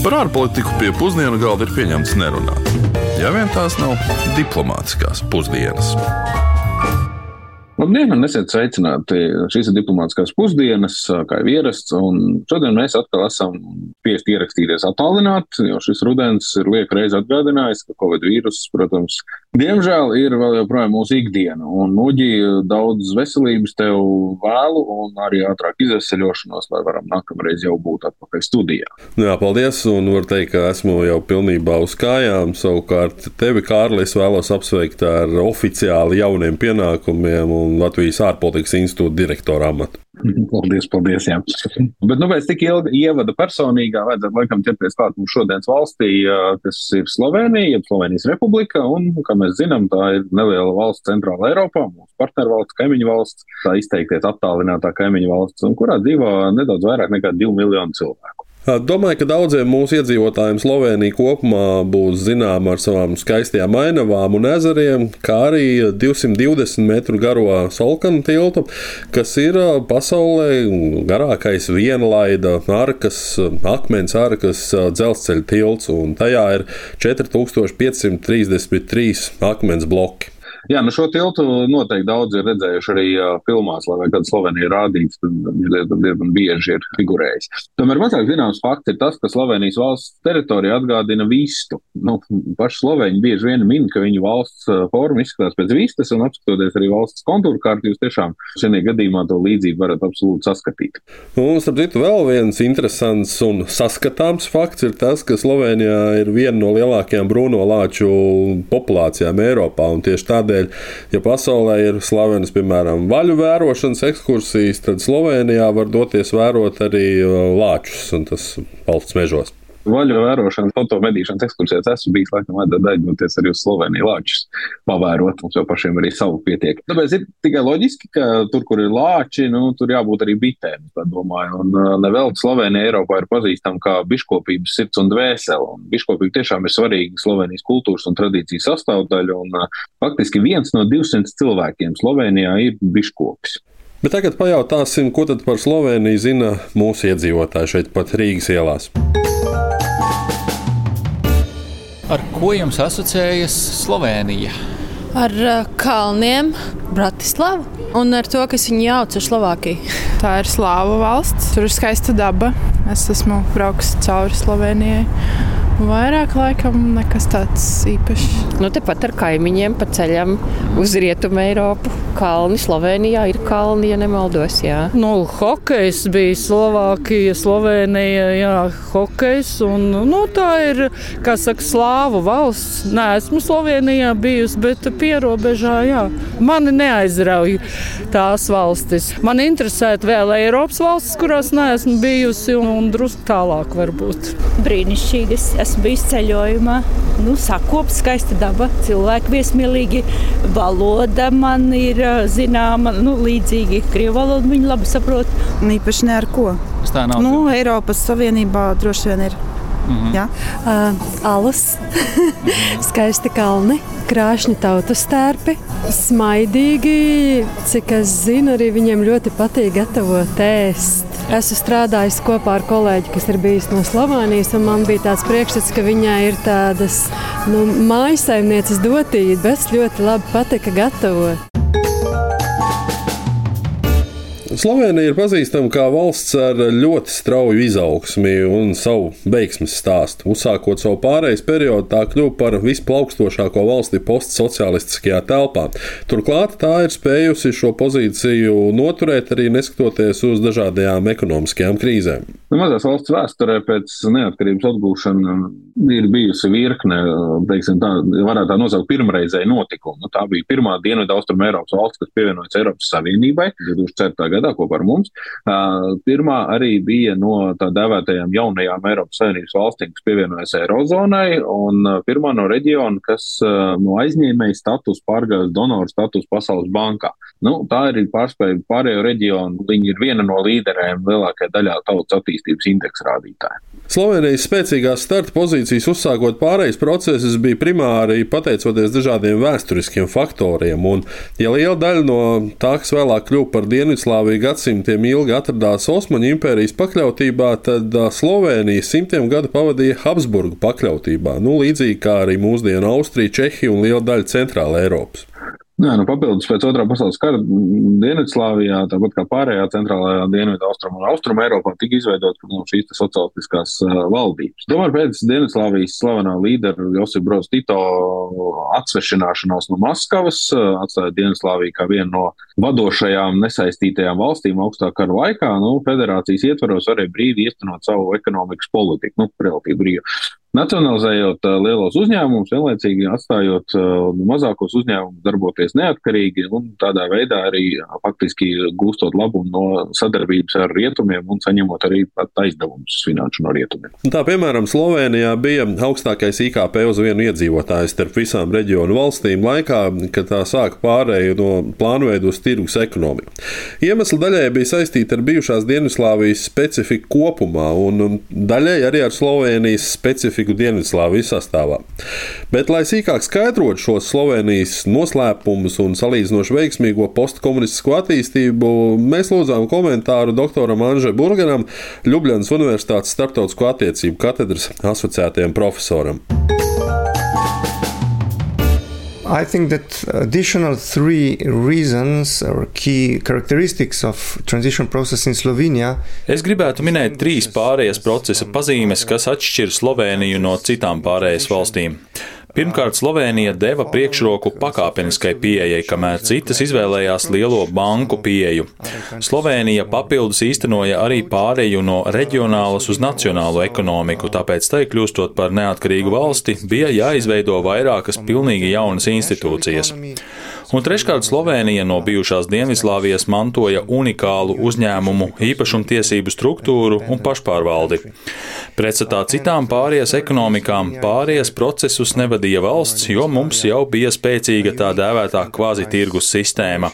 Par ārpolitiku pie pusdienu galda ir pieņemts nerunāt. Ja vien tās nav diplomātiskās pusdienas. Labdien, un esiet sveicināti. Šīs ir diplomātiskās pusdienas, kā jau ierasts, šodien mēs atkal esam spiesti ierakstīties attālināti, jo šis rudens ir liek reizi atgādinājis, ka Covid vīruss, protams, diemžēl ir vēl joprojām mūsu ikdiena. Un, Uģi, daudz veselības tev vēlu un arī ātrāk izveseļošanos, lai varam nākamreiz jau būt atpakaļ studijā. Jā, paldies, un var teikt, ka esmu jau pilnībā uz kājām. Savukārt tevi, Kārlis, vēlos apsveikt ar oficiāli jauniem pienākumiem un Latvijas ārpolitikas institūta direktora amatu. Paldies, paldies. Jā. Bet, nu, pēc tik ilga ievada personīgā, vajadzētu laikam ķerties klāt mums šodienas valstī, kas ir Slovenija, jeb Slovenijas republika, un, kā mēs zinām, tā ir neliela valsts centrāla Eiropā, mūsu partnervalsts, kaimiņu valsts, tā izteikties attālinātā kaimiņu valsts, un kurā dzīvo nedaudz vairāk nekā 2 miljonu cilvēku. Domāju, ka daudziem mūsu iedzīvotājiem Slovenija kopumā būs zināma ar savām skaistajām ainavām un ezeriem, kā arī 220 metru garo Solkanu tiltu, kas ir pasaulē garākais vienlaida arkas, akmens arkas dzelzceļa tilts, un tajā ir 4533 akmens bloki. Jā, nu šo tiltu noteikti daudz ir redzējuši arī uh, filmās, lai kāda Slovenija rādīts, tad diezgan bieži ir figurējis. Tomēr mazāk zināms fakts ir tas, ka Slovenijas valsts teritorija atgādina vistu. Nu, paši Slovēņi bieži vien min, ka viņu valsts forma izskatās pēc vistas, un apskatoties arī valsts kontūru kārtu, jūs tiešām šajā gadījumā to līdzību varat absolūti saskatīt. Un, starp citu, vēl viens interesants un saskatāms fakts ir tas, ka Slovenijā ir viena no lielākajām brūno lāču populācijām Eiropā, un tieši tādēļ Tādēļ, ja pasaulē ir slavenas, piemēram, vaļu vērošanas ekskursijas, tad Slovenijā var doties vērot arī lāčus un tas valsts mežos vaļu vērošanas, fotomedīšanas ekskursijās esmu bijis, laikam, aizdoties arī uz Sloveniju lāčus, pavērot, mums jau pašiem arī savu pietiek. Tāpēc ir tikai loģiski, ka tur, kur ir lāči, nu, tur jābūt arī bitēm, domāju. Un uh, nevēl Slovenija Eiropā ir pazīstama kā biškopības sirds un dvēsele. Un biškopība tiešām ir svarīga Slovenijas kultūras un tradīcijas sastāvdaļa, un uh, faktiski viens no 200 cilvēkiem Slovenijā ir biškopis. Bet tagad pajautāsim, ko tad par Sloveniju zina mūsu iedzīvotāji šeit pat Rīgas ielās. Ko jums asociējas Slovenija? Ar uh, kalniem, Bratislavu un ar to, kas viņu jauc ar Slovākiju. Tā ir slāva valsts, tur ir skaista daba. Es esmu braucis cauri Slovenijai. Vairāk laikam nekas tāds īpašs. Nu, tepat ar kaimiņiem pa ceļam uz Rietumu Eiropu. Kalni Slovenijā ir kalni, ja nemaldos. Jā. Nu, hokejs bija Slovākija, Slovenija, jā, hokejs. Un, nu, tā ir, kā saka, slāvu valsts. Nē, esmu Slovenijā bijusi, bet pierobežā, jā. Mani neaizrauj tās valstis. Man interesētu vēl Eiropas valstis, kurās neesmu bijusi, un, un drusku tālāk varbūt. Brīnišķīgas esmu bijis ceļojumā. Nu, Sakopta, skaista daba, cilvēki viesmīlīgi. Valoda man ir zināma, nu, līdzīgi krievu valodu viņi labi saprot. Īpaši ne ar ko. Tā nav. Nu, Eiropas Savienībā droši vien ir. Mm -hmm. Ja? Uh, alus, skaisti kalni, krāšņi tautas stērpi, smaidīgi. Cik es zinu, arī viņiem ļoti patīk gatavot ēst. Esmu strādājis kopā ar kolēģi, kas ir bijis no Slovānijas, man bija tāds priekšstats, ka viņai ir tādas nu, mājasaimnieces dotības, ļoti labi patika gatavot. Slovenija ir pazīstama kā valsts ar ļoti strauju izaugsmi un savu veiksmes stāstu. Uzsākot savu pārejas periodu, tā kļuva par visplaukstošāko valsti postsocialistiskajā telpā. Turklāt tā ir spējusi šo pozīciju noturēt arī neskatoties uz dažādajām ekonomiskajām krīzēm. Nu, mazās valsts vēsturē pēc neatkarības atgūšana ir bijusi virkne, teiksim, tā varētu tā nosaukt pirmreizēju notikumu. Nu, tā bija pirmā Dienvidu Austrum Eiropas valsts, kas pievienojas Eiropas Savienībai 2004. gadā gadā kopā ar mums. Pirmā arī bija no tā dēvētajām jaunajām Eiropas Savienības valstīm, kas pievienojas Eirozonai, un pirmā no reģiona, kas no aizņēmēja status pārgājas donoru status Pasaules bankā. Nu, tā arī pārspēja pārējo reģionu. Viņi ir viena no līderēm lielākajā daļā tautas attīstības indeksa rādītāja. Slovenijas spēcīgās starta pozīcijas uzsākot pārejas procesus bija primāri pateicoties dažādiem vēsturiskiem faktoriem, un, ja liela daļa no tā, kas vēlāk kļuva par Dienvidslāviju gadsimtiem ilgi atradās Osmaņu impērijas pakļautībā, tad Slovenija simtiem gadu pavadīja Habsburgu pakļautībā, nu, līdzīgi kā arī mūsdienu Austrija, Čehija un liela daļa Centrāla Eiropas. Jā, nu, papildus pēc otrā pasaules kara Dienvidslāvijā, tāpat kā pārējā centrālajā dienvidu austrumu un austrumu Eiropā, tika izveidotas nu, šīs sociālistiskās uh, valdības. Tomēr pēc Dienvidslāvijas slavenā līdera Josipa Broz Tito atsvešināšanās no Maskavas, uh, atstājot Dienvidslāviju kā vienu no vadošajām nesaistītajām valstīm augstā kara laikā, nu, federācijas ietvaros varēja brīvi īstenot savu ekonomikas politiku, nu, relatīvi brīvi. Nacionalizējot lielos uzņēmumus, vienlaicīgi atstājot uh, mazākos uzņēmumus darboties neatkarīgi un tādā veidā arī faktiski gūstot labumu no sadarbības ar rietumiem un saņemot arī aizdevumus finanšu no rietumiem. Tā piemēram, Slovenijā bija augstākais IKP uz vienu iedzīvotāju starp visām reģionu valstīm laikā, kad tā sāka pārēju no plānveidu uz tirgus ekonomiku. Iemesli daļai bija saistīti ar bijušās Dienvidslāvijas specifiku kopumā un daļai arī ar Slovenijas specifiku specifiku Dienvidslāvijas sastāvā. Bet, lai sīkāk skaidrotu šos Slovenijas noslēpumus un salīdzinoši veiksmīgo postkomunistisko attīstību, mēs lūdzām komentāru doktoram Anžē Burgeram, Ljubljanas Universitātes starptautisko attiecību katedras asociētajam profesoram. I think that additional three reasons or key characteristics of transition process in Slovenia. Es gribētu minēt trīs pārējais procesa pazīmes, kas atšķir Sloveniju no citām pārējais valstīm. Pirmkārt, Slovenija deva priekšroku pakāpeniskai pieejai, kamēr citas izvēlējās lielo banku pieeju. Slovenija papildus īstenoja arī pāreju no reģionālas uz nacionālo ekonomiku, tāpēc tai kļūstot par neatkarīgu valsti, bija jāizveido vairākas pilnīgi jaunas institūcijas. Un treškārt, Slovenija no bijušās Dienvidslāvijas mantoja unikālu uzņēmumu, īpašumtiesību struktūru un pašpārvaldi. Pretstatā citām pārējās ekonomikām, pārējās procesus nevadīja valsts, jo mums jau bija spēcīga tā dēvētā kvazi tirgus sistēma.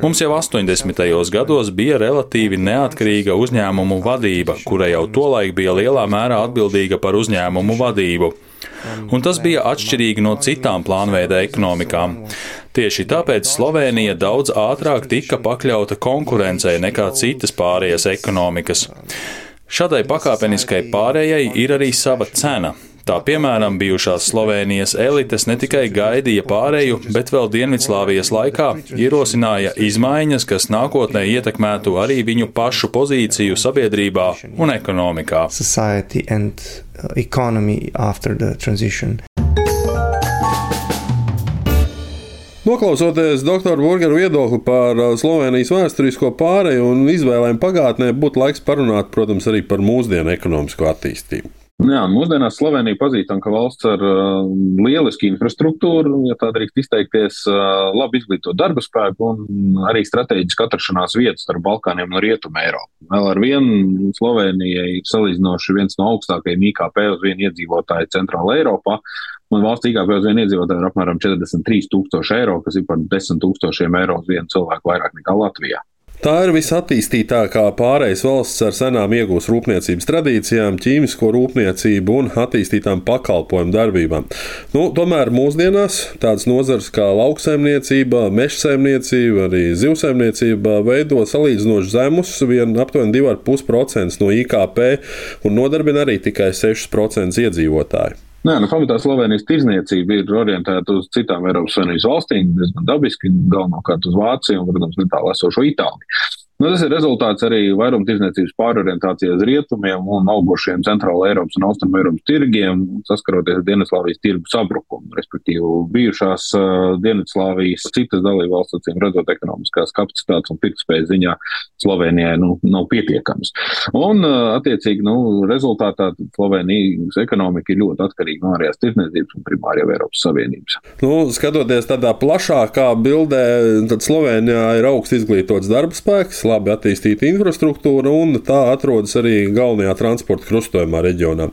Mums jau 80. gados bija relatīvi neatkarīga uzņēmumu vadība, kura jau tolaik bija lielā mērā atbildīga par uzņēmumu vadību. Un tas bija atšķirīgi no citām plānveida ekonomikām. Tieši tāpēc Slovenija daudz ātrāk tika pakļauta konkurencei nekā citas pārējās ekonomikas. Šādai pakāpeniskai pārējai ir arī sava cena. Tā piemēram, bijušās Slovenijas elites ne tikai gaidīja pārēju, bet vēl Dienvidslāvijas laikā ierosināja izmaiņas, kas nākotnē ietekmētu arī viņu pašu pozīciju sabiedrībā un ekonomikā. Noklausoties doktora Burgeru viedokli par uh, Slovenijas vēsturisko pāreju un izvēlēm pagātnē, būtu laiks parunāt, protams, arī par mūsdienu ekonomisko attīstību. Jā, mūsdienās Slovenija pazīstama kā valsts ar uh, lielisku infrastruktūru, ja tā drīkst izteikties, uh, labi izglītot darba spēku un arī strateģisku atrašanās vietas starp Balkāniem un Rietumu Eiropu. Vēl ar vienu Slovenijai ir salīdzinoši viens no augstākajiem IKP uz vienu iedzīvotāju Centrāla Eiropā. Un valsts IKP uz vienu iedzīvotāju ir apmēram 43,000 eiro, kas ir par 10,000 eiro uz vienu cilvēku vairāk nekā Latvijā. Tā ir visattīstītākā pārējais valsts ar senām iegūst rūpniecības tradīcijām, ķīmisko rūpniecību un attīstītām pakalpojumu darbībām. Nu, tomēr mūsdienās tādas nozares kā lauksaimniecība, mežsaimniecība, arī zivsaimniecība veido salīdzinoši zemus, vien aptuveni 2,5% no IKP un nodarbina arī tikai 6% iedzīvotāju. Nē, nu, pamatā Slovenijas tirzniecība ir orientēta uz citām Eiropas Savienības valstīm, diezgan dabiski, galvenokārt uz Vāciju un, protams, netālu esošo Itāliju. Nu, tas ir rezultāts arī vairumtirdzniecības pārorientācijai uz rietumiem un augošiem centrāla Eiropas un austrum Eiropas tirgiem, saskaroties ar Dienvidslāvijas tirgu sabrukumu. Respektīvi, bijušās uh, Dienvidslāvijas citas dalībvalsts, acīm redzot, ekonomiskās kapacitātes un pirktspējas ziņā Slovenijai nu, nav pietiekams. Un, uh, attiecīgi, nu, rezultātā Slovenijas ekonomika ir ļoti atkarīga no ārējās tirdzniecības un primārajā Eiropas Savienības. Nu, skatoties tādā plašākā bildē, tad Slovenijā ir augsts izglītots darba spēks labi attīstīta infrastruktūra, un tā atrodas arī galvenajā transporta krustojumā reģionā.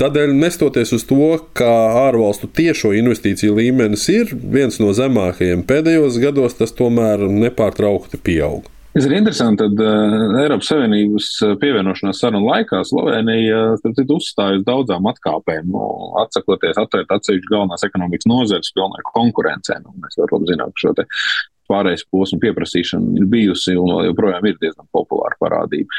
Tādēļ, nestoties uz to, ka ārvalstu tiešo investīciju līmenis ir viens no zemākajiem pēdējos gados, tas tomēr nepārtraukti pieaug. Tas ir interesanti, tad uh, Eiropas Savienības pievienošanās sarunu laikā Slovenija uh, uzstāja uz daudzām atkāpēm, nu, atsakoties atvērt atsevišķu galvenās ekonomikas nozares pilnai konkurencē. Nu, mēs varam zināt, ka šo pārējais posmu pieprasīšana ir bijusi un joprojām ir diezgan populāra parādība.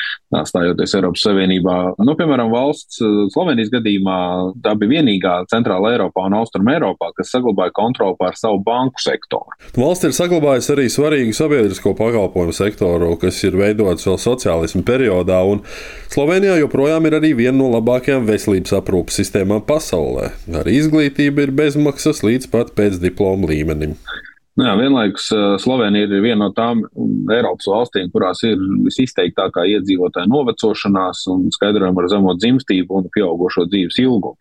Stājoties Eiropas Savienībā, nu, piemēram, valsts Slovenijas gadījumā, tā bija vienīgā centrāla Eiropā un Austrum Eiropā, kas saglabāja kontroli pār savu banku sektoru. Valsts ir saglabājusi arī svarīgu sabiedrisko pakalpojumu sektoru, kas ir veidots vēl sociālismu periodā, un Slovenijā joprojām ir arī viena no labākajām veselības aprūpas sistēmām pasaulē. Arī izglītība ir bezmaksas līdz pat pēc diploma līmenim. Nu jā, vienlaikus Slovenija ir viena no tām Eiropas valstīm, kurās ir visizteiktākā iedzīvotāja novecošanās un skaidrojama ar zemo dzimstību un pieaugušo dzīves ilgumu.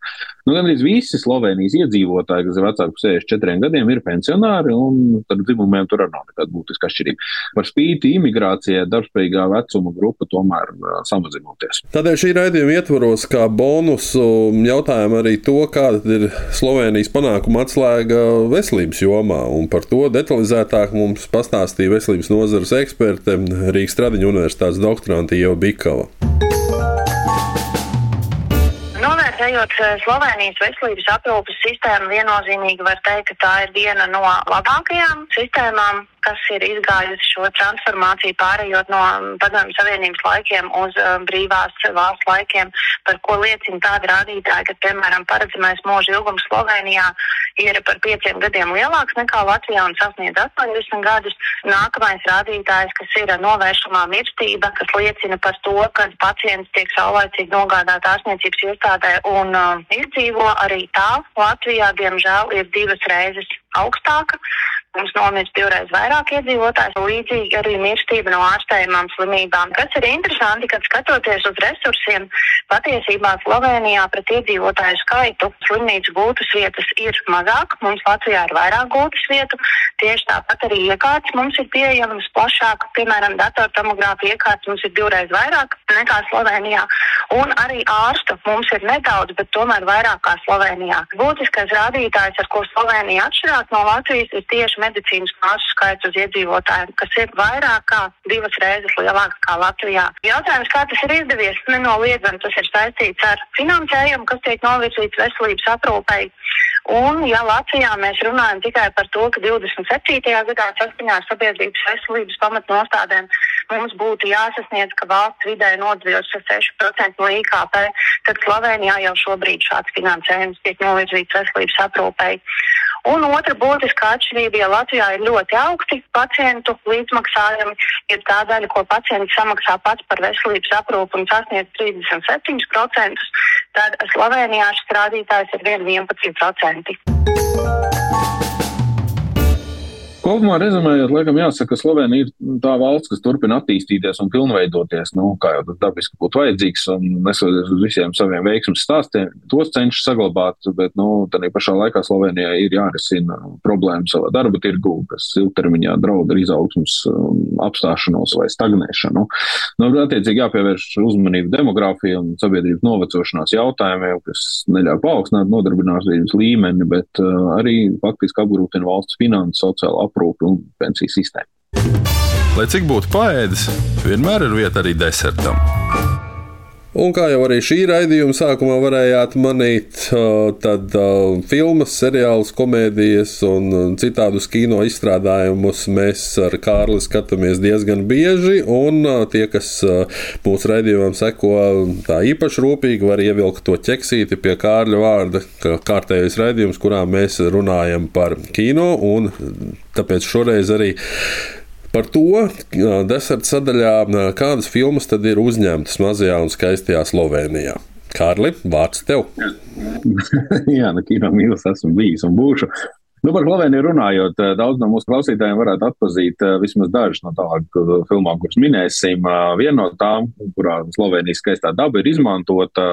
Nu, Gan arī visi Slovenijas iedzīvotāji, kas ir vecāki par 64 gadiem, ir pensionāri, un tad dzimumiem tur arī nav nekāda būtiska atšķirība. Par spīti imigrācijai darbspējīgā vecuma grupa tomēr uh, samazinoties. Tādēļ šī raidījuma ietvaros kā bonusu jautājumu arī to, kāda ir Slovenijas panākuma atslēga veselības jomā, un par to detalizētāk mums pastāstīja veselības nozares eksperte Rīgas Tradiņu universitātes doktorante Ieva Bikava. Vērtējot Slovenijas veselības aprūpas sistēmu, viennozīmīgi var teikt, ka tā ir viena no labākajām sistēmām kas ir izgājusi šo transformāciju, pārējot no padomju savienības laikiem uz um, brīvās valsts laikiem, par ko liecina tādi rādītāji, ka, piemēram, paredzamais mūža ilgums Slovenijā ir par pieciem gadiem lielāks nekā Latvijā un sasniedz 80 gadus. Nākamais rādītājs, kas ir novēršamā mirstība, kas liecina par to, ka pacients tiek saulēcīgi nogādāt ārstniecības iestādē un uh, izdzīvo arī tā Latvijā, diemžēl, ir divas reizes augstāka. Mums nomirst divreiz vairāk iedzīvotāju, līdzīgi arī mirstība no ārstējumām slimībām. Kas ir interesanti, kad skatoties uz resursiem, patiesībā Slovenijā pret iedzīvotāju skaitu slimnīcu gūtas vietas ir mazāk. Mums Latvijā ir vairāk gūtas vietu. Tieši tāpat arī iekārtas mums ir pieejamas plašāk. Piemēram, datortomogrāfija iekārtas mums ir divreiz vairāk nekā Slovenijā. Un arī ārstu mums ir nedaudz, bet tomēr vairāk kā Slovenijā. Būtiskais rādītājs, ar ko Slovenija atšķirās no Latvijas, ir tieši medicīnas māsu skaits uz iedzīvotājiem, kas ir vairāk kā divas reizes lielāks kā Latvijā. Jautājums, kā tas ir izdevies, nenoliedzami tas ir saistīts ar finansējumu, kas tiek novirzīts veselības aprūpei. Un, ja Latvijā mēs runājam tikai par to, ka 27. gadā saskaņā ar sabiedrības veselības pamatnostādēm mums būtu jāsasniedz, ka valsts vidē nodzīvos ar 6% no IKP, tad Slovenijā jau šobrīd šāds finansējums tiek novirzīts veselības aprūpei. Un otra būtiska atšķirība, ja Latvijā ir ļoti augsti pacientu līdzmaksājumi, ir tā daļa, ko pacients samaksā pats par veselības aprūpu un sasniedz 37%, tad Slovenijā šis rādītājs ir 11%. Kopumā rezumējot, laikam jāsaka, ka Slovenija ir tā valsts, kas turpina attīstīties un pilnveidoties, nu, kā jau tas dabiski būtu vajadzīgs, un nesoties uz visiem saviem veiksmes stāstiem, tos cenšas saglabāt, bet, nu, tādā pašā laikā Slovenijai ir jārisina problēmas savā darba tirgū, kas ilgtermiņā draud ar izaugsmus um, apstāšanos vai stagnēšanu. Nu, attiecīgi jāpievērš uzmanību demogrāfiju un sabiedrības novecošanās jautājumiem, kas neļauj paaugstināt nodarbinātības līmeni, bet uh, arī faktiski apgrūtina valsts finanses, sociālo aprūpi aprūpi un pensiju sistēmu. Lai cik būtu paēdis, vienmēr ir vieta arī desertam. Un kā jau arī šī raidījuma sākumā varējāt manīt, tad filmas, seriālus, komēdijas un citādus kino izstrādājumus mēs ar Kārli skatāmies diezgan bieži. Un tie, kas mūsu raidījumam seko tā īpaši rūpīgi, var ievilkt to ķeksīti pie Kārļa vārda, kā kārtējais raidījums, kurā mēs runājam par kino. Tāpēc šoreiz arī Par to deserta sadaļā, kādas filmas tad ir uzņemtas mazajā un skaistajā Slovenijā. Kārli, vārds tev. Jā, nu, kino mīlestības esmu bijis un būšu. Nu, par Sloveniju runājot, eh, daudz no mūsu klausītājiem varētu atpazīt uh, vismaz dažas no uh, filmām, kuras minēsim. Uh, viena no tām, kurā Slovenijas skaistā daba ir izmantota,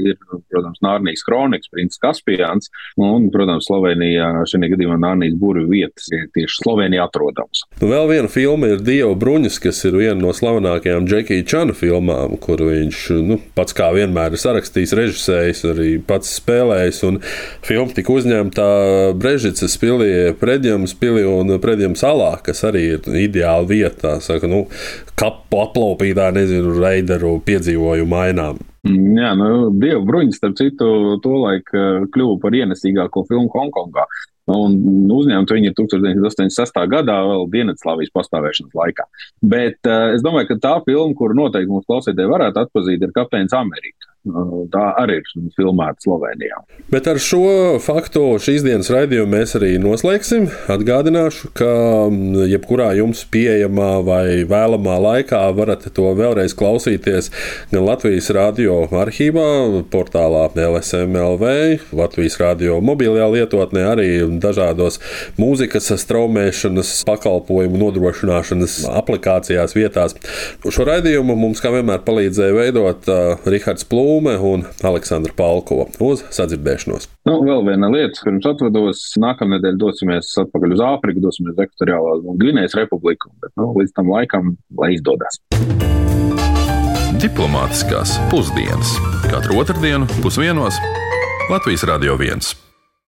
ir, protams, Nārnijas kronikas, princis Kaspijāns. Un, protams, Slovenijā šajā gadījumā Nārnijas burvju vietas ir tieši Slovenijā atrodams. Nu, vēl viena filma ir Dieva bruņas, kas ir viena no slavenākajām Džekija Čana filmām, kur viņš nu, pats kā vienmēr ir sarakstījis, režisējis, arī pats spēlējis. Un filma tika uzņemta Brežicas Viļņas pilī, Predjams pilī un Predjams salā, kas arī ir ideāla vieta, saka, nu, kapu aplaupītā, nezinu, reideru piedzīvojumu mainām. Jā, nu, Dieva bruņas, starp citu, tolaik kļuva par ienesīgāko filmu Hongkongā. Un uzņemta viņa ir 1986. gadā, vēl Dienvidslāvijas pastāvēšanas laikā. Bet uh, es domāju, ka tā filma, kuru noteikti mūsu klausītāji varētu atpazīt, ir Kapteinis Amerika. Uh, tā arī ir filmēta Slovenijā. Bet ar šo faktu šīs dienas raidījumu mēs arī noslēgsim. Atgādināšu, ka jebkurā jums pieejamā vai vēlamā laikā varat to vēlreiz klausīties gan Latvijas radio arhīvā, portālā LSMLV, Latvijas radio mobilajā lietotnē, arī dažādos mūzikas straumēšanas pakalpojumu nodrošināšanas aplikācijās vietās. Šo raidījumu mums kā vienmēr palīdzēja veidot uh, Rihards Plūme un Aleksandra Palkova. Uz sadzirdēšanos! Nu, vēl viena lieta, pirms atvados, nākamnedēļ dosimies atpakaļ uz Āfriku, dosimies Ekvatoriālā Gvinējas republiku, bet nu, līdz tam laikam, lai izdodas. Diplomātiskās pusdienas katru otrdienu pusdienos Latvijas Radio 1.